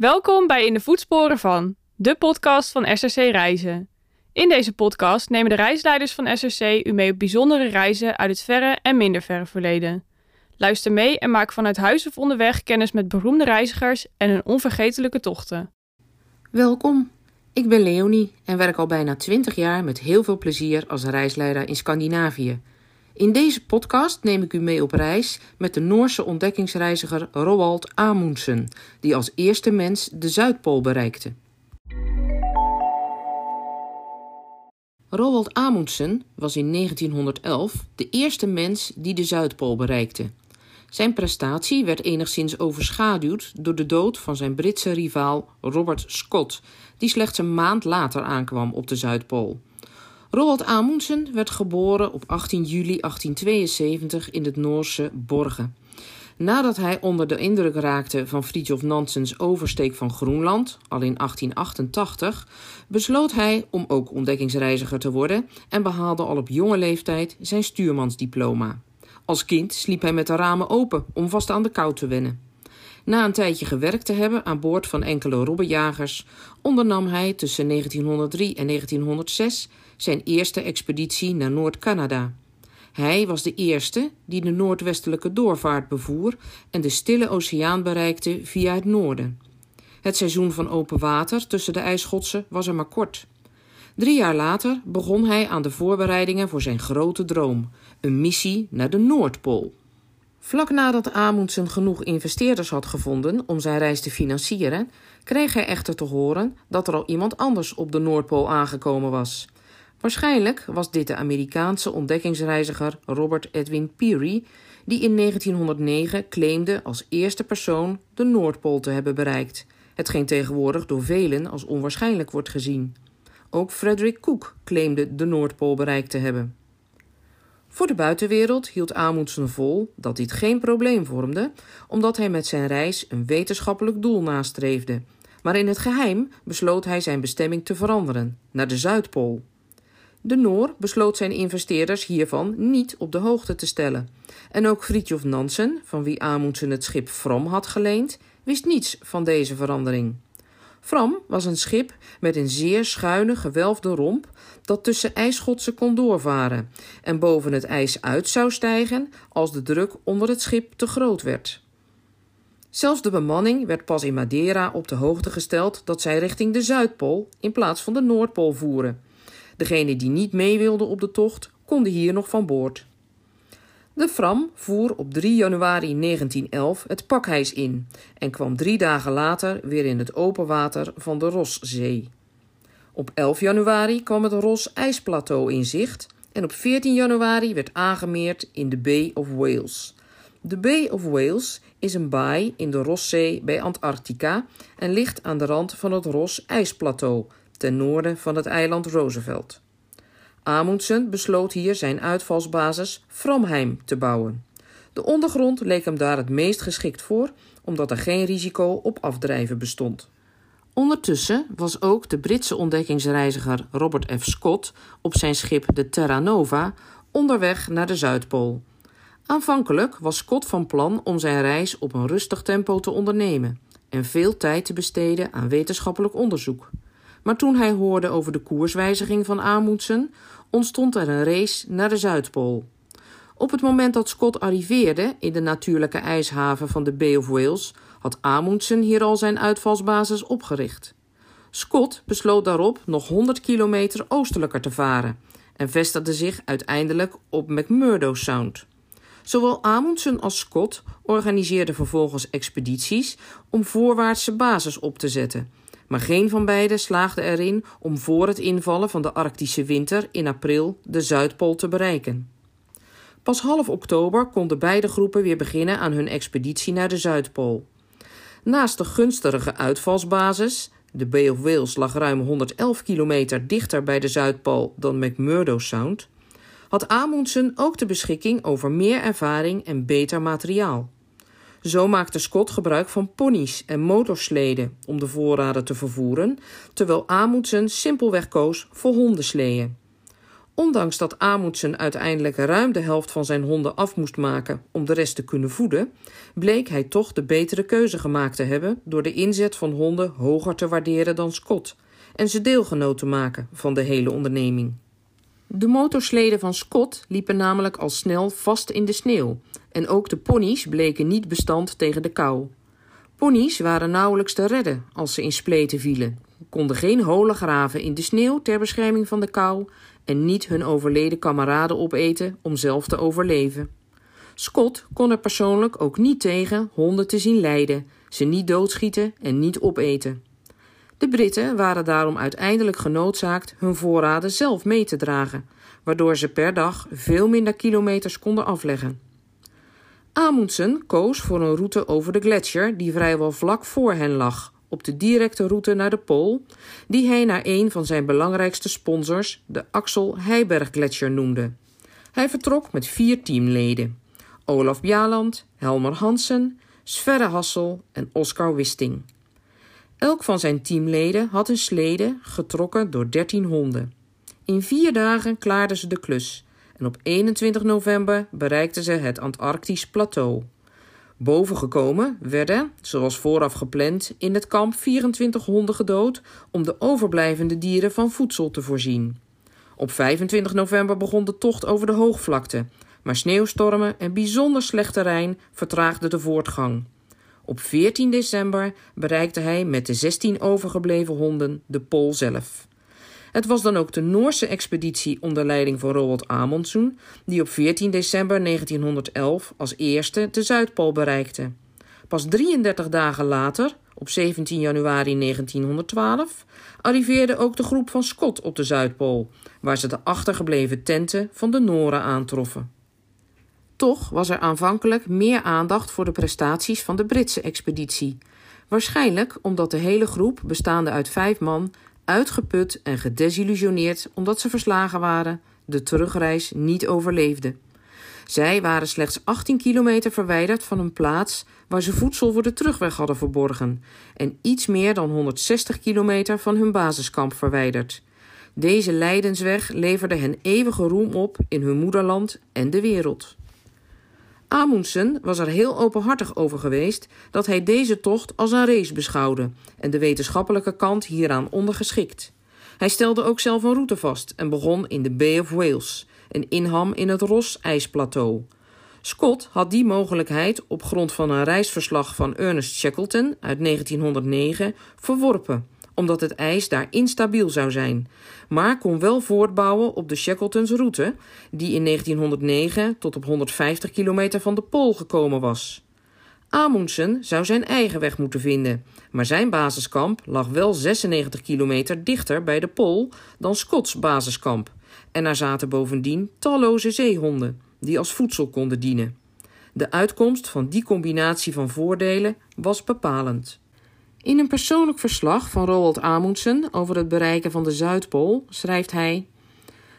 Welkom bij In de Voetsporen van, de podcast van SRC Reizen. In deze podcast nemen de reisleiders van SRC u mee op bijzondere reizen uit het verre en minder verre verleden. Luister mee en maak vanuit huis of onderweg kennis met beroemde reizigers en hun onvergetelijke tochten. Welkom, ik ben Leonie en werk al bijna 20 jaar met heel veel plezier als reisleider in Scandinavië. In deze podcast neem ik u mee op reis met de Noorse ontdekkingsreiziger Roald Amundsen, die als eerste mens de Zuidpool bereikte. Roald Amundsen was in 1911 de eerste mens die de Zuidpool bereikte. Zijn prestatie werd enigszins overschaduwd door de dood van zijn Britse rivaal Robert Scott, die slechts een maand later aankwam op de Zuidpool. Roald Amundsen werd geboren op 18 juli 1872 in het Noorse Borgen. Nadat hij onder de indruk raakte van Fridtjof Nansens oversteek van Groenland, al in 1888, besloot hij om ook ontdekkingsreiziger te worden en behaalde al op jonge leeftijd zijn stuurmansdiploma. Als kind sliep hij met de ramen open om vast aan de kou te wennen. Na een tijdje gewerkt te hebben aan boord van enkele robbenjagers, ondernam hij tussen 1903 en 1906 zijn eerste expeditie naar Noord-Canada. Hij was de eerste die de noordwestelijke doorvaart bevoer en de Stille Oceaan bereikte via het noorden. Het seizoen van open water tussen de ijsschotsen was er maar kort. Drie jaar later begon hij aan de voorbereidingen voor zijn grote droom: een missie naar de Noordpool. Vlak nadat Amundsen genoeg investeerders had gevonden om zijn reis te financieren, kreeg hij echter te horen dat er al iemand anders op de Noordpool aangekomen was. Waarschijnlijk was dit de Amerikaanse ontdekkingsreiziger Robert Edwin Peary, die in 1909 claimde als eerste persoon de Noordpool te hebben bereikt, hetgeen tegenwoordig door velen als onwaarschijnlijk wordt gezien. Ook Frederick Cook claimde de Noordpool bereikt te hebben. Voor de buitenwereld hield Amundsen vol dat dit geen probleem vormde, omdat hij met zijn reis een wetenschappelijk doel nastreefde. Maar in het geheim besloot hij zijn bestemming te veranderen, naar de Zuidpool. De Noor besloot zijn investeerders hiervan niet op de hoogte te stellen. En ook Fridtjof Nansen, van wie Amundsen het schip Fram had geleend, wist niets van deze verandering. Fram was een schip met een zeer schuine gewelfde romp dat tussen ijsschotsen kon doorvaren en boven het ijs uit zou stijgen als de druk onder het schip te groot werd. Zelfs de bemanning werd pas in Madeira op de hoogte gesteld dat zij richting de Zuidpool in plaats van de Noordpool voeren. Degenen die niet mee wilden op de tocht konden hier nog van boord. De Fram voer op 3 januari 1911 het pakijs in en kwam drie dagen later weer in het open water van de Roszee. Op 11 januari kwam het Ros ijsplateau in zicht en op 14 januari werd aangemeerd in de Bay of Wales. De Bay of Wales is een baai in de Rosszee bij Antarctica en ligt aan de rand van het Ros ijsplateau ten noorden van het eiland Roosevelt. Amundsen besloot hier zijn uitvalsbasis Framheim te bouwen. De ondergrond leek hem daar het meest geschikt voor, omdat er geen risico op afdrijven bestond. Ondertussen was ook de Britse ontdekkingsreiziger Robert F. Scott op zijn schip de Terra Nova onderweg naar de Zuidpool. Aanvankelijk was Scott van plan om zijn reis op een rustig tempo te ondernemen en veel tijd te besteden aan wetenschappelijk onderzoek. Maar toen hij hoorde over de koerswijziging van Amundsen, ontstond er een race naar de Zuidpool. Op het moment dat Scott arriveerde in de natuurlijke ijshaven van de Bay of Wales, had Amundsen hier al zijn uitvalsbasis opgericht. Scott besloot daarop nog 100 kilometer oostelijker te varen en vestigde zich uiteindelijk op McMurdo Sound. Zowel Amundsen als Scott organiseerden vervolgens expedities om voorwaartse basis op te zetten maar geen van beiden slaagde erin om voor het invallen van de Arctische winter in april de Zuidpool te bereiken. Pas half oktober konden beide groepen weer beginnen aan hun expeditie naar de Zuidpool. Naast de gunstige uitvalsbasis, de Bay of Wales lag ruim 111 kilometer dichter bij de Zuidpool dan McMurdo Sound, had Amundsen ook de beschikking over meer ervaring en beter materiaal. Zo maakte Scott gebruik van ponies en motorsleden om de voorraden te vervoeren, terwijl Amundsen simpelweg koos voor hondensleeën. Ondanks dat Amundsen uiteindelijk ruim de helft van zijn honden af moest maken om de rest te kunnen voeden, bleek hij toch de betere keuze gemaakt te hebben door de inzet van honden hoger te waarderen dan Scott en ze deelgenoot te maken van de hele onderneming. De motorsleden van Scott liepen namelijk al snel vast in de sneeuw en ook de ponies bleken niet bestand tegen de kou. Ponies waren nauwelijks te redden als ze in spleten vielen, konden geen holen graven in de sneeuw ter bescherming van de kou en niet hun overleden kameraden opeten om zelf te overleven. Scott kon er persoonlijk ook niet tegen honden te zien lijden, ze niet doodschieten en niet opeten. De Britten waren daarom uiteindelijk genoodzaakt hun voorraden zelf mee te dragen, waardoor ze per dag veel minder kilometers konden afleggen. Amundsen koos voor een route over de gletsjer die vrijwel vlak voor hen lag, op de directe route naar de Pool, die hij naar een van zijn belangrijkste sponsors, de Axel Heiberg Gletscher, noemde. Hij vertrok met vier teamleden: Olaf Bjaland, Helmer Hansen, Sverre Hassel en Oscar Wisting. Elk van zijn teamleden had een slede getrokken door dertien honden. In vier dagen klaarden ze de klus en op 21 november bereikten ze het Antarctisch plateau. Bovengekomen werden, zoals vooraf gepland, in het kamp 24 honden gedood om de overblijvende dieren van voedsel te voorzien. Op 25 november begon de tocht over de hoogvlakte, maar sneeuwstormen en bijzonder slecht terrein vertraagden de voortgang. Op 14 december bereikte hij met de 16 overgebleven honden de Pool zelf. Het was dan ook de Noorse expeditie onder leiding van Roald Amundsen die op 14 december 1911 als eerste de Zuidpool bereikte. Pas 33 dagen later, op 17 januari 1912, arriveerde ook de groep van Scott op de Zuidpool, waar ze de achtergebleven tenten van de Noren aantroffen. Toch was er aanvankelijk meer aandacht voor de prestaties van de Britse expeditie. Waarschijnlijk omdat de hele groep, bestaande uit vijf man, uitgeput en gedesillusioneerd omdat ze verslagen waren, de terugreis niet overleefde. Zij waren slechts 18 kilometer verwijderd van een plaats waar ze voedsel voor de terugweg hadden verborgen en iets meer dan 160 kilometer van hun basiskamp verwijderd. Deze lijdensweg leverde hen eeuwige roem op in hun moederland en de wereld. Amundsen was er heel openhartig over geweest dat hij deze tocht als een race beschouwde en de wetenschappelijke kant hieraan ondergeschikt. Hij stelde ook zelf een route vast en begon in de Bay of Wales, een inham in het Ross-ijsplateau. Scott had die mogelijkheid op grond van een reisverslag van Ernest Shackleton uit 1909 verworpen omdat het ijs daar instabiel zou zijn, maar kon wel voortbouwen op de Shackletons route, die in 1909 tot op 150 kilometer van de Pool gekomen was. Amundsen zou zijn eigen weg moeten vinden, maar zijn basiskamp lag wel 96 kilometer dichter bij de Pool dan Scotts basiskamp, en er zaten bovendien talloze zeehonden die als voedsel konden dienen. De uitkomst van die combinatie van voordelen was bepalend. In een persoonlijk verslag van Roald Amundsen over het bereiken van de Zuidpool schrijft hij: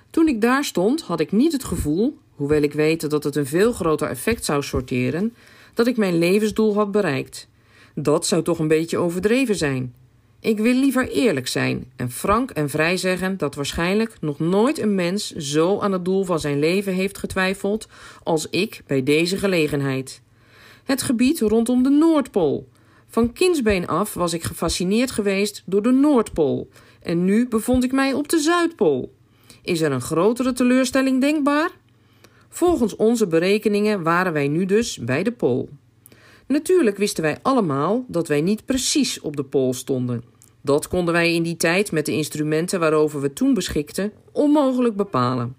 Toen ik daar stond, had ik niet het gevoel, hoewel ik weet dat het een veel groter effect zou sorteren, dat ik mijn levensdoel had bereikt. Dat zou toch een beetje overdreven zijn. Ik wil liever eerlijk zijn en frank en vrij zeggen dat waarschijnlijk nog nooit een mens zo aan het doel van zijn leven heeft getwijfeld als ik bij deze gelegenheid. Het gebied rondom de Noordpool, van kindsbeen af was ik gefascineerd geweest door de Noordpool en nu bevond ik mij op de Zuidpool. Is er een grotere teleurstelling denkbaar? Volgens onze berekeningen waren wij nu dus bij de Pool. Natuurlijk wisten wij allemaal dat wij niet precies op de Pool stonden. Dat konden wij in die tijd met de instrumenten waarover we toen beschikten onmogelijk bepalen.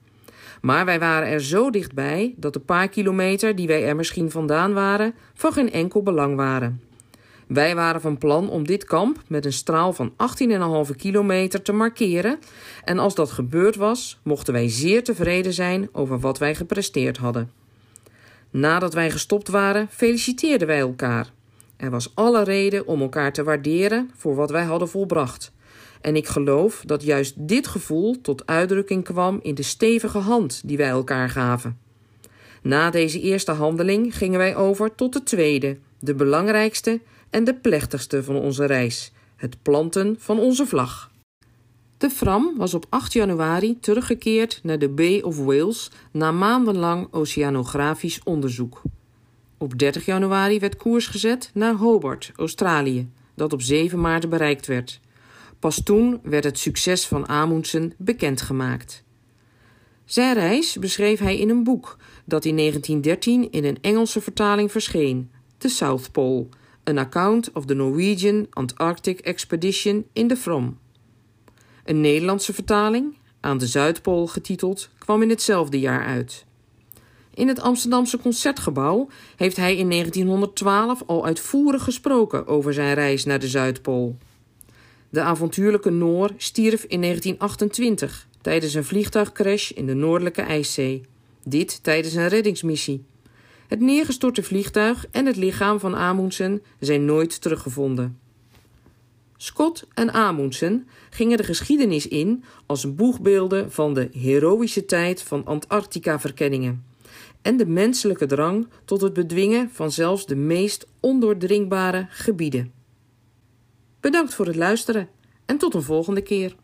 Maar wij waren er zo dichtbij dat de paar kilometer die wij er misschien vandaan waren van geen enkel belang waren. Wij waren van plan om dit kamp met een straal van 18,5 kilometer te markeren en als dat gebeurd was, mochten wij zeer tevreden zijn over wat wij gepresteerd hadden. Nadat wij gestopt waren, feliciteerden wij elkaar. Er was alle reden om elkaar te waarderen voor wat wij hadden volbracht. En ik geloof dat juist dit gevoel tot uitdrukking kwam in de stevige hand die wij elkaar gaven. Na deze eerste handeling gingen wij over tot de tweede, de belangrijkste en de plechtigste van onze reis: het planten van onze vlag. De Fram was op 8 januari teruggekeerd naar de Bay of Wales na maandenlang oceanografisch onderzoek. Op 30 januari werd koers gezet naar Hobart, Australië, dat op 7 maart bereikt werd. Pas toen werd het succes van Amundsen bekendgemaakt. Zijn reis beschreef hij in een boek dat in 1913 in een Engelse vertaling verscheen, The South Pole, An Account of the Norwegian Antarctic Expedition in the From. Een Nederlandse vertaling, aan de Zuidpool getiteld, kwam in hetzelfde jaar uit. In het Amsterdamse Concertgebouw heeft hij in 1912 al uitvoerig gesproken over zijn reis naar de Zuidpool. De avontuurlijke Noor stierf in 1928 tijdens een vliegtuigcrash in de Noordelijke IJszee. Dit tijdens een reddingsmissie. Het neergestorte vliegtuig en het lichaam van Amundsen zijn nooit teruggevonden. Scott en Amundsen gingen de geschiedenis in als boegbeelden van de heroïsche tijd van Antarctica-verkenningen en de menselijke drang tot het bedwingen van zelfs de meest ondoordringbare gebieden. Bedankt voor het luisteren en tot een volgende keer.